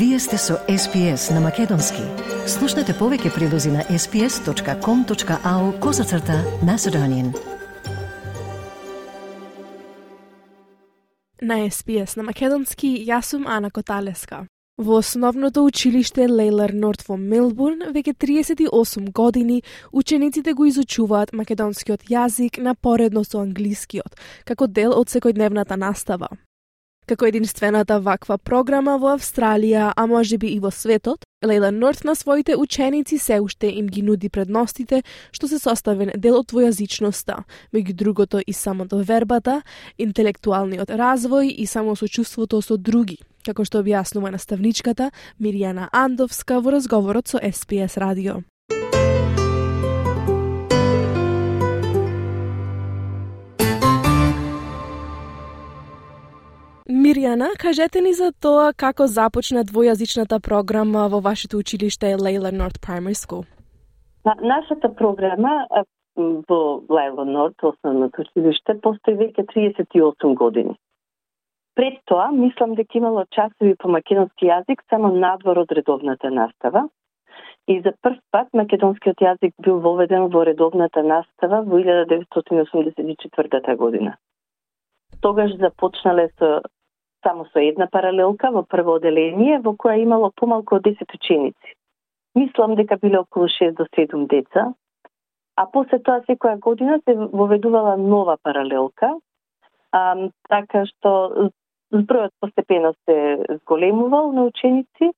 Вие сте со SPS на Македонски. Слушнете повеќе прилози на sps.com.au козацрта на Седонин. На SPS на Македонски јас сум Ана Коталеска. Во основното училиште Лейлер Норт во Мелбурн, веќе 38 години, учениците го изучуваат македонскиот јазик на поредно со англискиот, како дел од секојдневната настава. Како единствената ваква програма во Австралија, а може би и во светот, Лейла Норт на своите ученици се уште им ги нуди предностите што се составен дел од двојазичноста, меѓу другото и самото вербата, интелектуалниот развој и самосочувството со други, како што објаснува наставничката Миријана Андовска во разговорот со SPS радио. Мирјана, кажете ни за тоа како започна двојазичната програма во вашето училиште Лейла Норт Primary School. На, нашата програма во Лейла Норт, основното училиште, постои веќе 38 години. Пред тоа, мислам дека имало часови по македонски јазик само надвор од редовната настава. И за прв пат македонскиот јазик бил воведен во редовната настава во 1984 година. Тогаш започнале со само со една паралелка во прво оделение во која имало помалку од 10 ученици. Мислам дека биле околу 6 до 7 деца, а после тоа секоја година се воведувала нова паралелка, а, така што збројот постепено се зголемувал на ученици,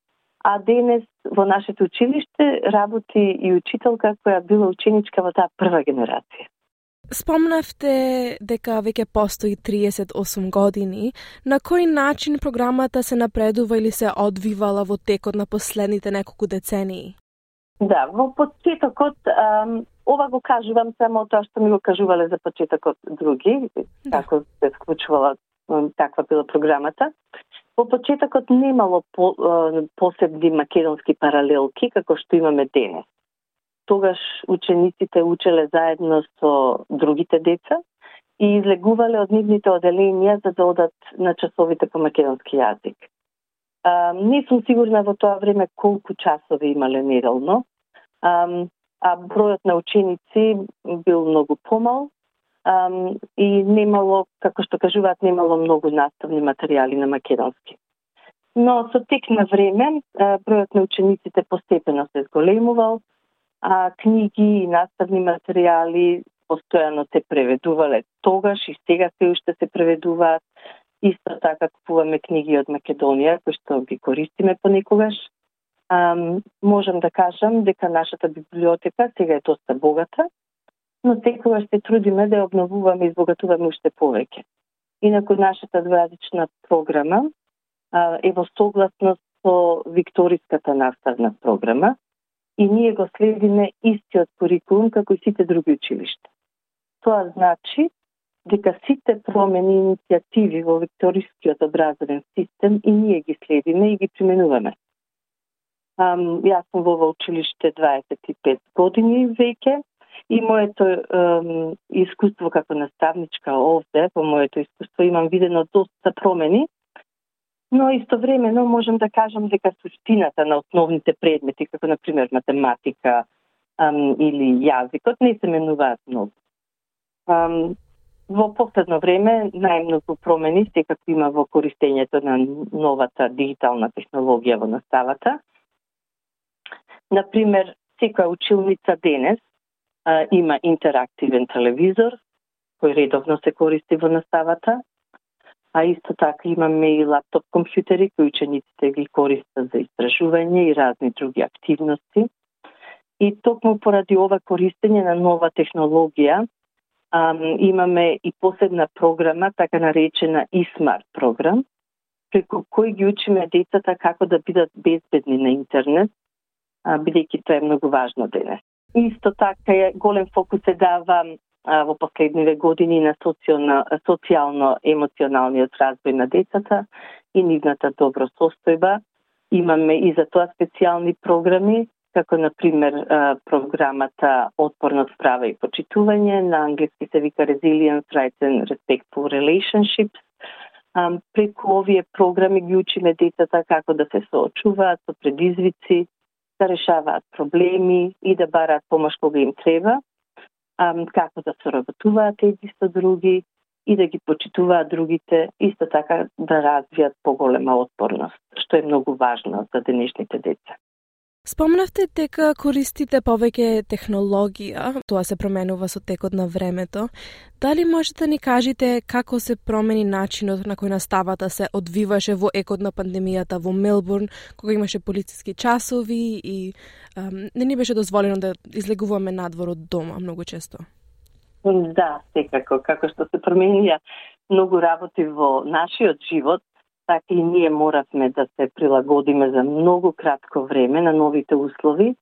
а денес во нашето училиште работи и учителка која била ученичка во таа прва генерација. Спомнавте дека веќе постои 38 години. На кој начин програмата се напредува или се одвивала во текот на последните неколку децении? Да, во почетокот, ова го кажувам само тоа што ми го кажувале за почетокот други, да. како се склучувала таква била програмата. Во почетокот немало по, посебни македонски паралелки како што имаме денес тогаш учениците учеле заедно со другите деца и излегувале од нивните оделенија за да одат на часовите по македонски јазик. А, не сум сигурна во тоа време колку часови имале неделно, а, а бројот на ученици бил многу помал а, и немало, како што кажуваат, немало многу наставни материјали на македонски. Но со тек на време, бројот на учениците постепено се зголемувал, а книги и наставни материјали постојано се преведувале тогаш и сега се уште се преведуваат. Исто така купуваме книги од Македонија кои што ги користиме понекогаш. А, можам да кажам дека нашата библиотека сега е доста богата, но секогаш се трудиме да ја обновуваме и избогатуваме уште повеќе. Инаку нашата двојазична програма а, е во согласност со Викториската наставна програма, и ние го следиме истиот курикулум како и сите други училишта. Тоа значи дека сите промени и иницијативи во викторискиот образовен систем и ние ги следиме и ги применуваме. Ам, јас сум во училиште 25 години веќе и моето um, искуство како наставничка овде, во моето искуство имам видено доста промени но истовремено можам да кажам дека суштината на основните предмети, како на пример математика ам, или јазикот, не се менуваат многу. Ам, во последно време најмногу промени секако има во користењето на новата дигитална технологија во наставата. Например, секоја училница денес а, има интерактивен телевизор кој редовно се користи во наставата а исто така имаме и лаптоп компјутери кои учениците ги користат за истражување и разни други активности. И токму поради ова користење на нова технологија, ам, имаме и посебна програма, така наречена e-smart програм, преку кој ги учиме децата како да бидат безбедни на интернет, а, бидејќи тоа е многу важно денес. Исто така е голем фокус се дава во последниве години на социјално-емоционалниот развој на децата и нивната добро состојба. Имаме и за тоа специјални програми, како на пример програмата Отпорност права и почитување, на англиски се вика Resilience, Rights and Respectful Relationships, преку овие програми ги учиме децата како да се соочуваат со предизвици, да решаваат проблеми и да бараат помош кога им треба, како да соработуваат едни со други и да ги почитуваат другите, исто така да развијат поголема отпорност, што е многу важно за денешните деца. Спомнавте дека користите повеќе технологија, тоа се променува со текот на времето. Дали можете да ни кажете како се промени начинот на кој наставата да се одвиваше во екот на пандемијата во Мелбурн, кога имаше полициски часови и ам, не ни беше дозволено да излегуваме надвор од дома многу често? Да, секако, како што се променија многу работи во нашиот живот, така и ние моравме да се прилагодиме за многу кратко време на новите услови.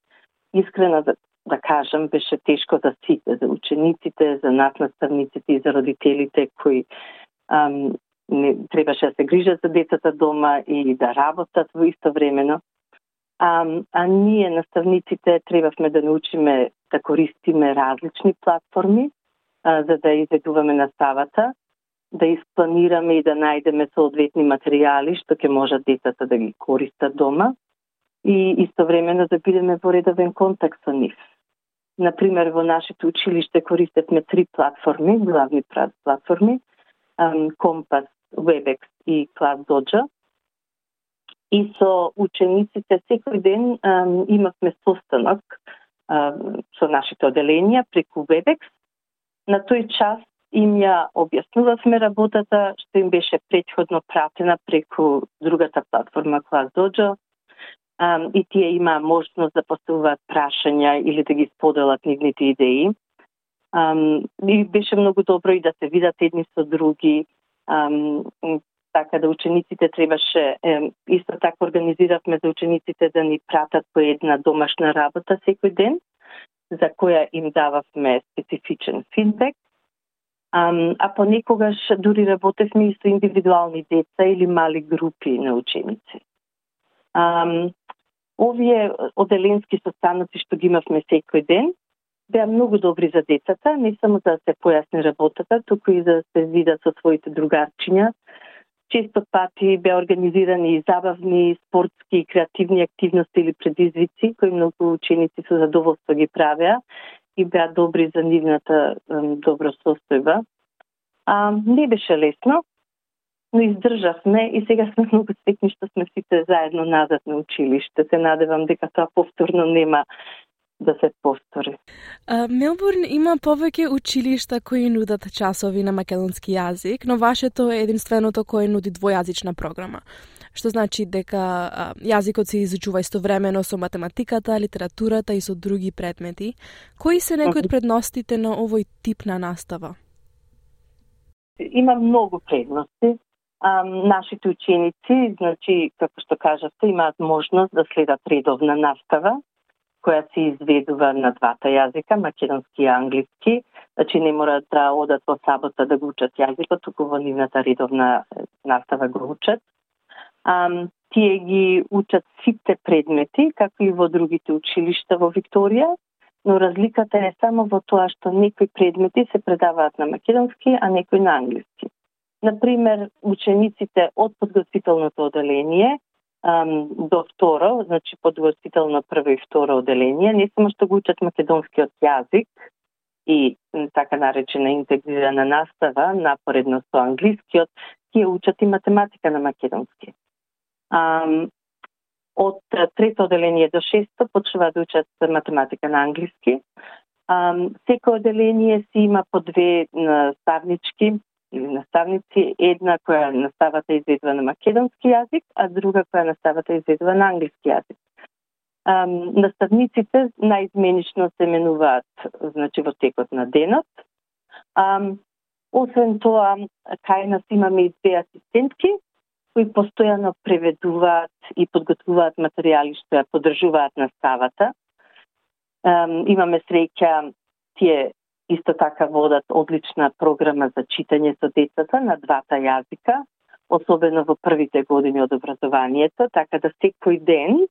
Искрено да, да кажам, беше тешко за сите, за учениците, за нас наставниците и за родителите кои ам, не, требаше да се грижат за децата дома и да работат во исто времено. А, а ние, наставниците, требавме да научиме да користиме различни платформи, а, за да изведуваме наставата да испланираме и да најдеме соодветни материјали што ќе можат децата да ги користат дома и истовремено да бидеме во редовен контакт со нив. Например, во нашето училиште користевме три платформи, главни платформи, Компас, Webex и ClassDojo. И со учениците секој ден имавме состанок со нашите оделенија преку Webex. На тој час им ја објаснувавме работата што им беше предходно пратена преку другата платформа ClassDojo um, и тие има можност да поставуваат прашања или да ги споделат нивните идеи. Um, и беше многу добро и да се видат едни со други. Um, така да учениците требаше, исто така организиравме за учениците да ни пратат по една домашна работа секој ден, за која им дававме специфичен фидбек А, а понекогаш дури работевме и со индивидуални деца или мали групи на ученици. А, овие оделенски состаноци што ги имавме секој ден, беа многу добри за децата, не само за да се појасни работата, туку и за да се видат со своите другарчиња. Често пати беа организирани и забавни, спортски и креативни активности или предизвици, кои многу ученици со задоволство ги правеа и беа добри за нивната добро состојба. А, не беше лесно, но издржавме и сега сме многу светни што сме сите заедно назад на училиште. Се надевам дека тоа повторно нема да се повтори. Мелбурн има повеќе училишта кои нудат часови на македонски јазик, но вашето е единственото кое нуди двојазична програма што значи дека а, јазикот се изучува истовремено со математиката, литературата и со други предмети. Кои се некои од предностите на овој тип на настава? Има многу предности. А, нашите ученици, значи, како што кажавте, имаат можност да следат редовна настава, која се изведува на двата јазика, македонски и англиски. Значи не мора да одат во сабота да го учат јазикот, туку во нивната редовна настава го учат. А, тие ги учат сите предмети, како и во другите училишта во Викторија, но разликата е само во тоа што некои предмети се предаваат на македонски, а некои на англиски. Например, учениците од подготвителното оделение ам, до второ, значи подготвително прво и второ оделение, не само што го учат македонскиот јазик и така наречена интегрирана настава, напоредно со англискиот, тие учат и математика на македонски. Um, од трето оделение до шесто почнува да учат математика на англиски. Um, секој оделение си има по две наставнички или наставници, една која наставата да изведува на македонски јазик, а друга која наставата да изведува на англиски јазик. Um, наставниците наизменично се менуваат значи во текот на денот. Um, освен тоа, кај нас имаме и две асистентки, кои постојано преведуваат и подготвуваат материјали што ја поддржуваат наставата. Имаме среќа тие исто така водат одлична програма за читање со децата на двата јазика, особено во првите години од образованието, така да секој ден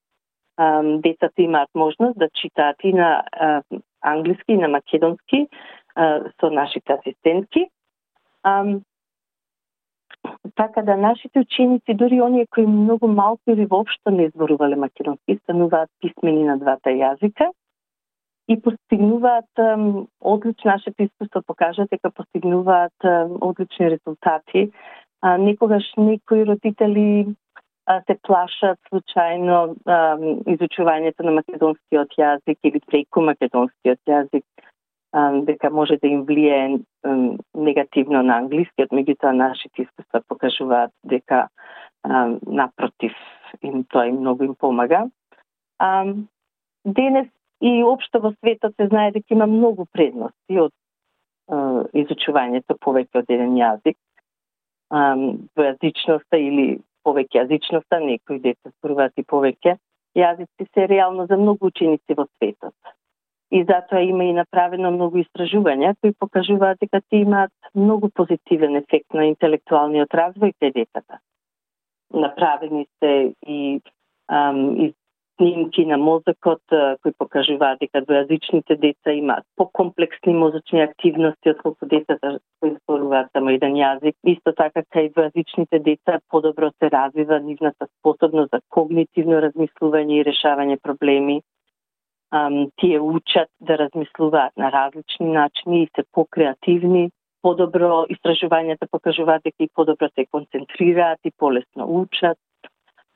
децата имаат можност да читаат и на англиски и на македонски со нашите асистентки така да нашите ученици, дури оние кои многу малку или воопшто не зборувале македонски, стануваат писмени на двата јазика и постигнуваат одлично, нашето искуство покажа дека постигнуваат одлични резултати. А, некогаш некои родители а, се плашат случајно а, изучувањето на македонскиот јазик или преку македонскиот јазик дека може да им влие негативно на англискиот, меѓутоа нашите искуства покажуваат дека напротив им тоа им многу им помага. Денес и општо во светот се знае дека има многу предности од изучувањето повеќе од еден јазик. Двојазичноста или повеќе јазичноста, некои деца зборуваат и повеќе јазици се реално за многу ученици во светот и затоа има и направено многу истражувања кои покажуваат дека ти имаат многу позитивен ефект на интелектуалниот развој кај децата. Направени се и, ам, и снимки на мозокот кои покажуваат дека двојазичните деца имаат покомплексни мозочни активности од колку децата кои зборуваат само еден јазик. Исто така кај двојазичните деца подобро се развива нивната способност за когнитивно размислување и решавање проблеми um, тие учат да размислуваат на различни начини и се покреативни. Подобро истражувањата покажуваат дека и подобро се концентрираат и полесно учат.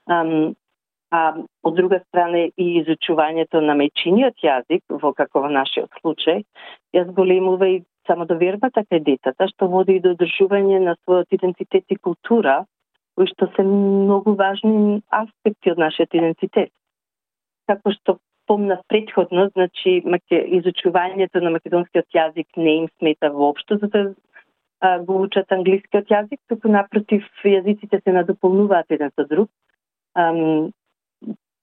Um, а од друга страна и изучувањето на мејчиниот јазик, во како во нашиот случај, ја зголемува и самодовербата кај детата, што води и до одржување на својот идентитет и култура, кои што се многу важни аспекти од нашиот идентитет. Како што спомнав предходно, значи изучувањето на македонскиот јазик не им смета воопшто, за да го учат англискиот јазик, туку напротив јазиците се надополнуваат еден со друг. Ам,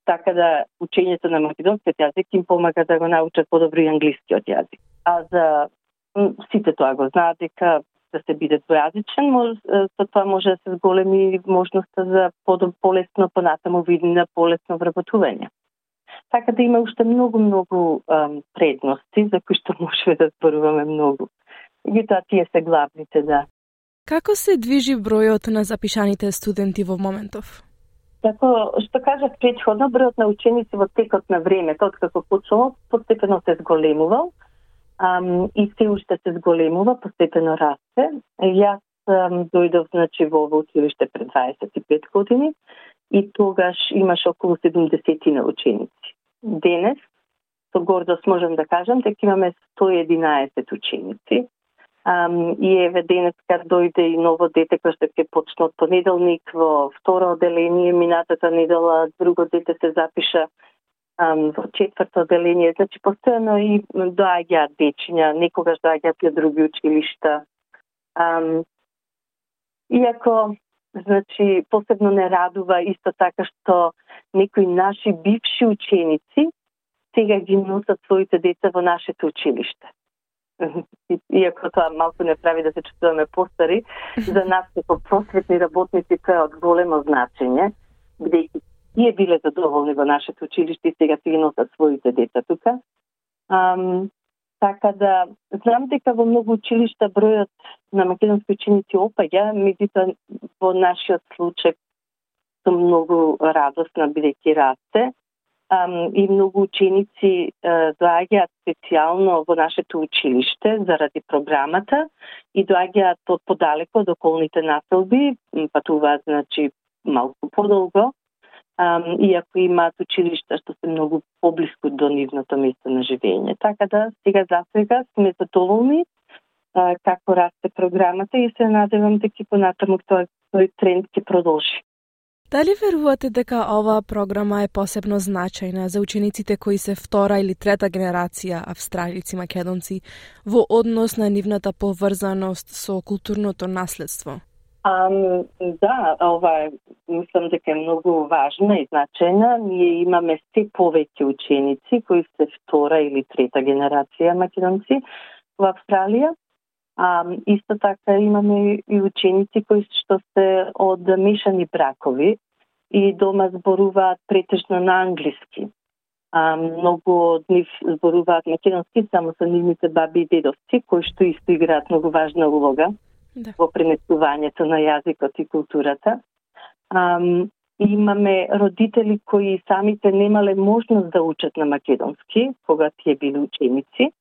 така да учењето на македонскиот јазик им помага да го научат подобро и англискиот јазик. А за сите тоа го знаат дека да се биде двојазичен, со тоа може да се зголеми можноста за полесно понатаму видна, полесно вработување. Така да има уште многу-многу предности за кои што можеме да зборуваме многу. Меѓутоа, тие се главните, да. Како се движи бројот на запишаните студенти во моментов? Како што кажав предходно, бројот на ученици во текот на времето, откако почнало, постепено се зголемувал ам, и се уште се зголемува, постепено расте. Јас ам, дојдов значи, во ово училиште пред 25 години и тогаш имаш околу 70 на ученици. Денес, со гордост можам да кажам, дека имаме 111 ученици. Um, и еве денес кога дојде и ново дете кој што ќе почне од понеделник во второ оделение, минатата недела друго дете се запиша um, во четврто оделение. Значи, постојано и доаѓаат дечиња, некогаш доаѓаат и од други училишта. Um, иако Значи, посебно не радува исто така што некои наши бивши ученици сега ги носат своите деца во нашето училиште. Иако тоа малку не прави да се чувствуваме постари, за нас како просветни работници тоа е од големо значење, бидејќи тие биле задоволни во нашето училиште и сега си ги носат своите деца тука. Така да, знам дека во многу училишта бројот на македонски ученици опаѓа, меѓутоа во нашиот случај сум многу радосна бидејќи расте. Um, и многу ученици uh, доаѓаат специјално во нашето училиште заради програмата и доаѓаат од подалеко од околните населби, патуваат значи малку подолго иако имаат училишта што се многу поблиску до нивното место на живење. Така да, сега за сега сме задоволни uh, како расте програмата и се надевам дека понатаму тој, тој тренд ќе продолжи. Дали верувате дека оваа програма е посебно значајна за учениците кои се втора или трета генерација австралици македонци во однос на нивната поврзаност со културното наследство? Um, да, ова мислам дека е многу важна и значајна. Ние имаме се повеќе ученици кои се втора или трета генерација македонци во Австралија. Um, исто така имаме и ученици кои што се од мешани бракови и дома зборуваат претежно на англиски. А, многу од нив зборуваат македонски само со нивните баби и дедовци, кои што исто играат многу важна улога да. во пренесувањето на јазикот и културата. Ам, имаме родители кои самите немале можност да учат на македонски кога тие биле ученици.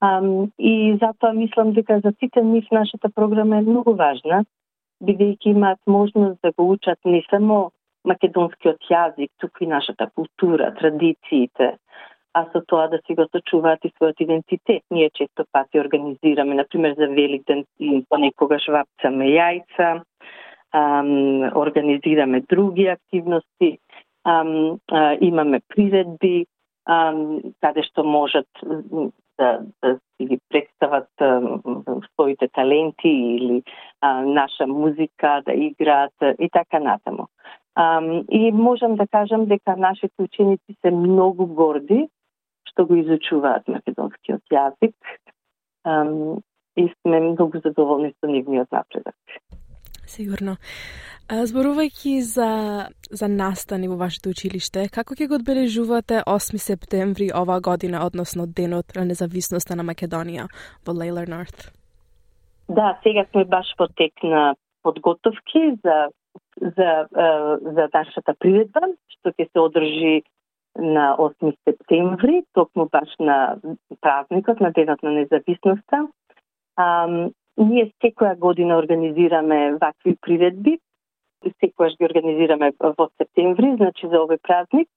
Ам, и затоа мислам дека за сите нив нашата програма е многу важна, бидејќи имаат можност да го учат не само македонскиот јазик, туку и нашата култура, традициите, а со тоа да си го сочуваат и својот идентитет. Ние често пати организираме, например, за Великден понекогаш вапцаме јајца, ам, организираме други активности, ам, а, имаме приредби, ам, каде што можат да, да си ги представат а, своите таленти или а, наша музика да играат и така натаму. Um, и можам да кажам дека нашите ученици се многу горди што го изучуваат македонскиот јазик um, и сме многу задоволни со нивниот напредок. Сигурно. Зборувајќи за, за настани во вашето училиште, како ќе го одбележувате 8 септември оваа година, односно Денот на независноста на Македонија во Лейлер Норт? Да, сега сме баш во тек на подготовки за за, за нашата приредба, што ќе се одржи на 8 септември, токму баш на празникот, на Денот на независноста. А, ние секоја година организираме вакви приредби, секојаш ги организираме во септември, значи за овој празник,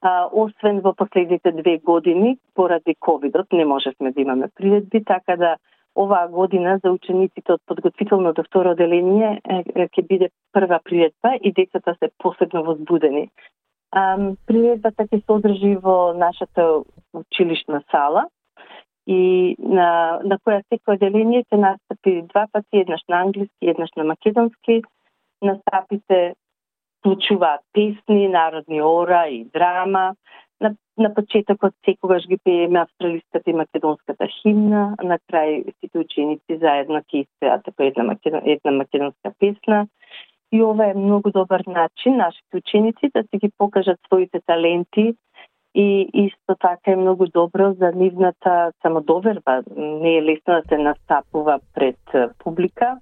а, освен во последните две години, поради ковидот, не можевме да имаме приредби, така да оваа година за учениците од подготвителното второ оделение ќе биде прва приредба и децата се посебно возбудени. Приредбата ќе се одржи во нашата училишна сала и на, на која секој оделение ќе настапи два пати, еднаш на англиски, еднаш на македонски. Настапите случуваат песни, народни ора и драма, На, на почетокот секогаш ги пееме австралиската и македонската химна, на крај сите ученици заедно ќе испеат по една, македон, една македонска песна. И ова е многу добар начин нашите ученици да си ги покажат своите таленти и исто така е многу добро за нивната самодоверба. Не е лесно да се настапува пред публика.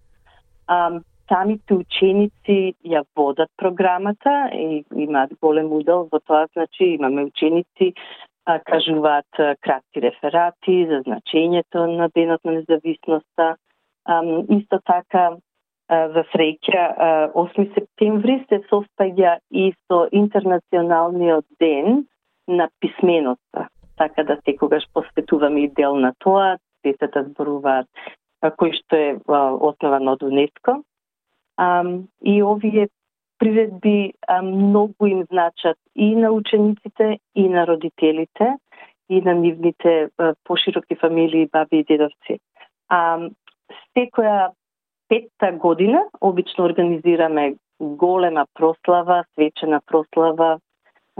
А, самите ученици ја водат програмата и имаат голем удел во тоа, значи имаме ученици а, кажуваат кратки реферати за значењето на Денот на независноста. А, исто така за среќа 8 септември се состоја и со интернационалниот ден на писменоста. Така да секогаш посветуваме и дел на тоа, децата зборуваат кој што е основан од УНЕСКО. И овие приредби многу им значат и на учениците, и на родителите, и на нивните пошироки фамилии, баби и дедовци. А, секоја петта година обично организираме голема прослава, свечена прослава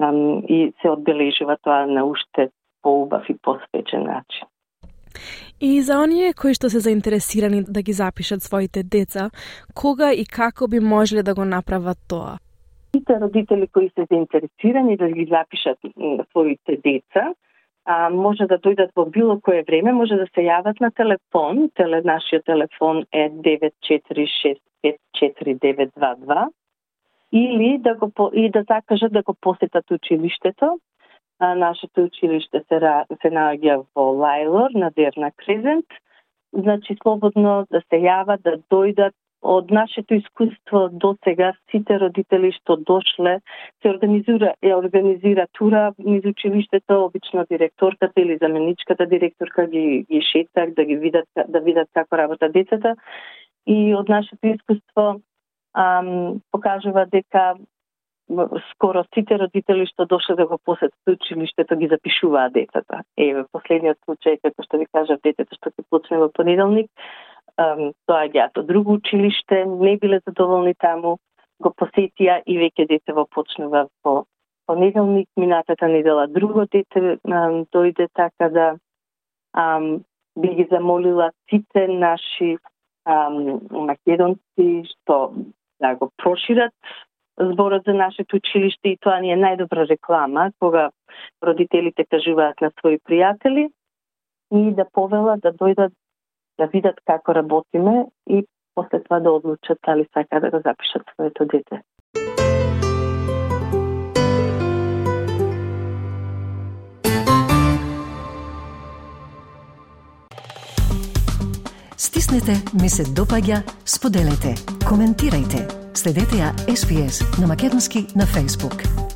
а, и се одбележува тоа на уште поубав и посвечен начин. И за оние кои што се заинтересирани да ги запишат своите деца, кога и како би можеле да го направат тоа? Сите родители кои се заинтересирани да ги запишат своите деца, а, може да дојдат во било кое време, може да се јават на телефон, теле, нашиот телефон е 94654922 или да го и да закажат да го посетат училиштето а, нашето училиште се, се наоѓа во Лајлор на Дерна Крезент. Значи, слободно да се јават, да дојдат од нашето искуство до сега сите родители што дошле се организира е организира тура низ училиштето обично директорката или заменичката директорка ги ги шетак да ги видат да видат како работа децата и од нашето искуство ам, покажува дека скоро сите родители што дошле да го посетат училиштето ги запишуваат децата. Еве, последниот случај, како што ви кажав, детето што ќе почне во понеделник, тоа е од друго училиште, не биле задоволни таму, го посетија и веќе дете во почнува во понеделник, минатата недела друго дете дојде така да ам, би ги замолила сите наши ам, македонци што да го прошират зборот за нашето училиште и тоа ни е најдобра реклама кога родителите кажуваат на своји пријатели и да повела да дојдат да видат како работиме и после тоа да одлучат дали сака да го запишат своето дете. Стиснете, ми се допаѓа, споделете, коментирајте. Следете ја SPS на Македонски на Facebook.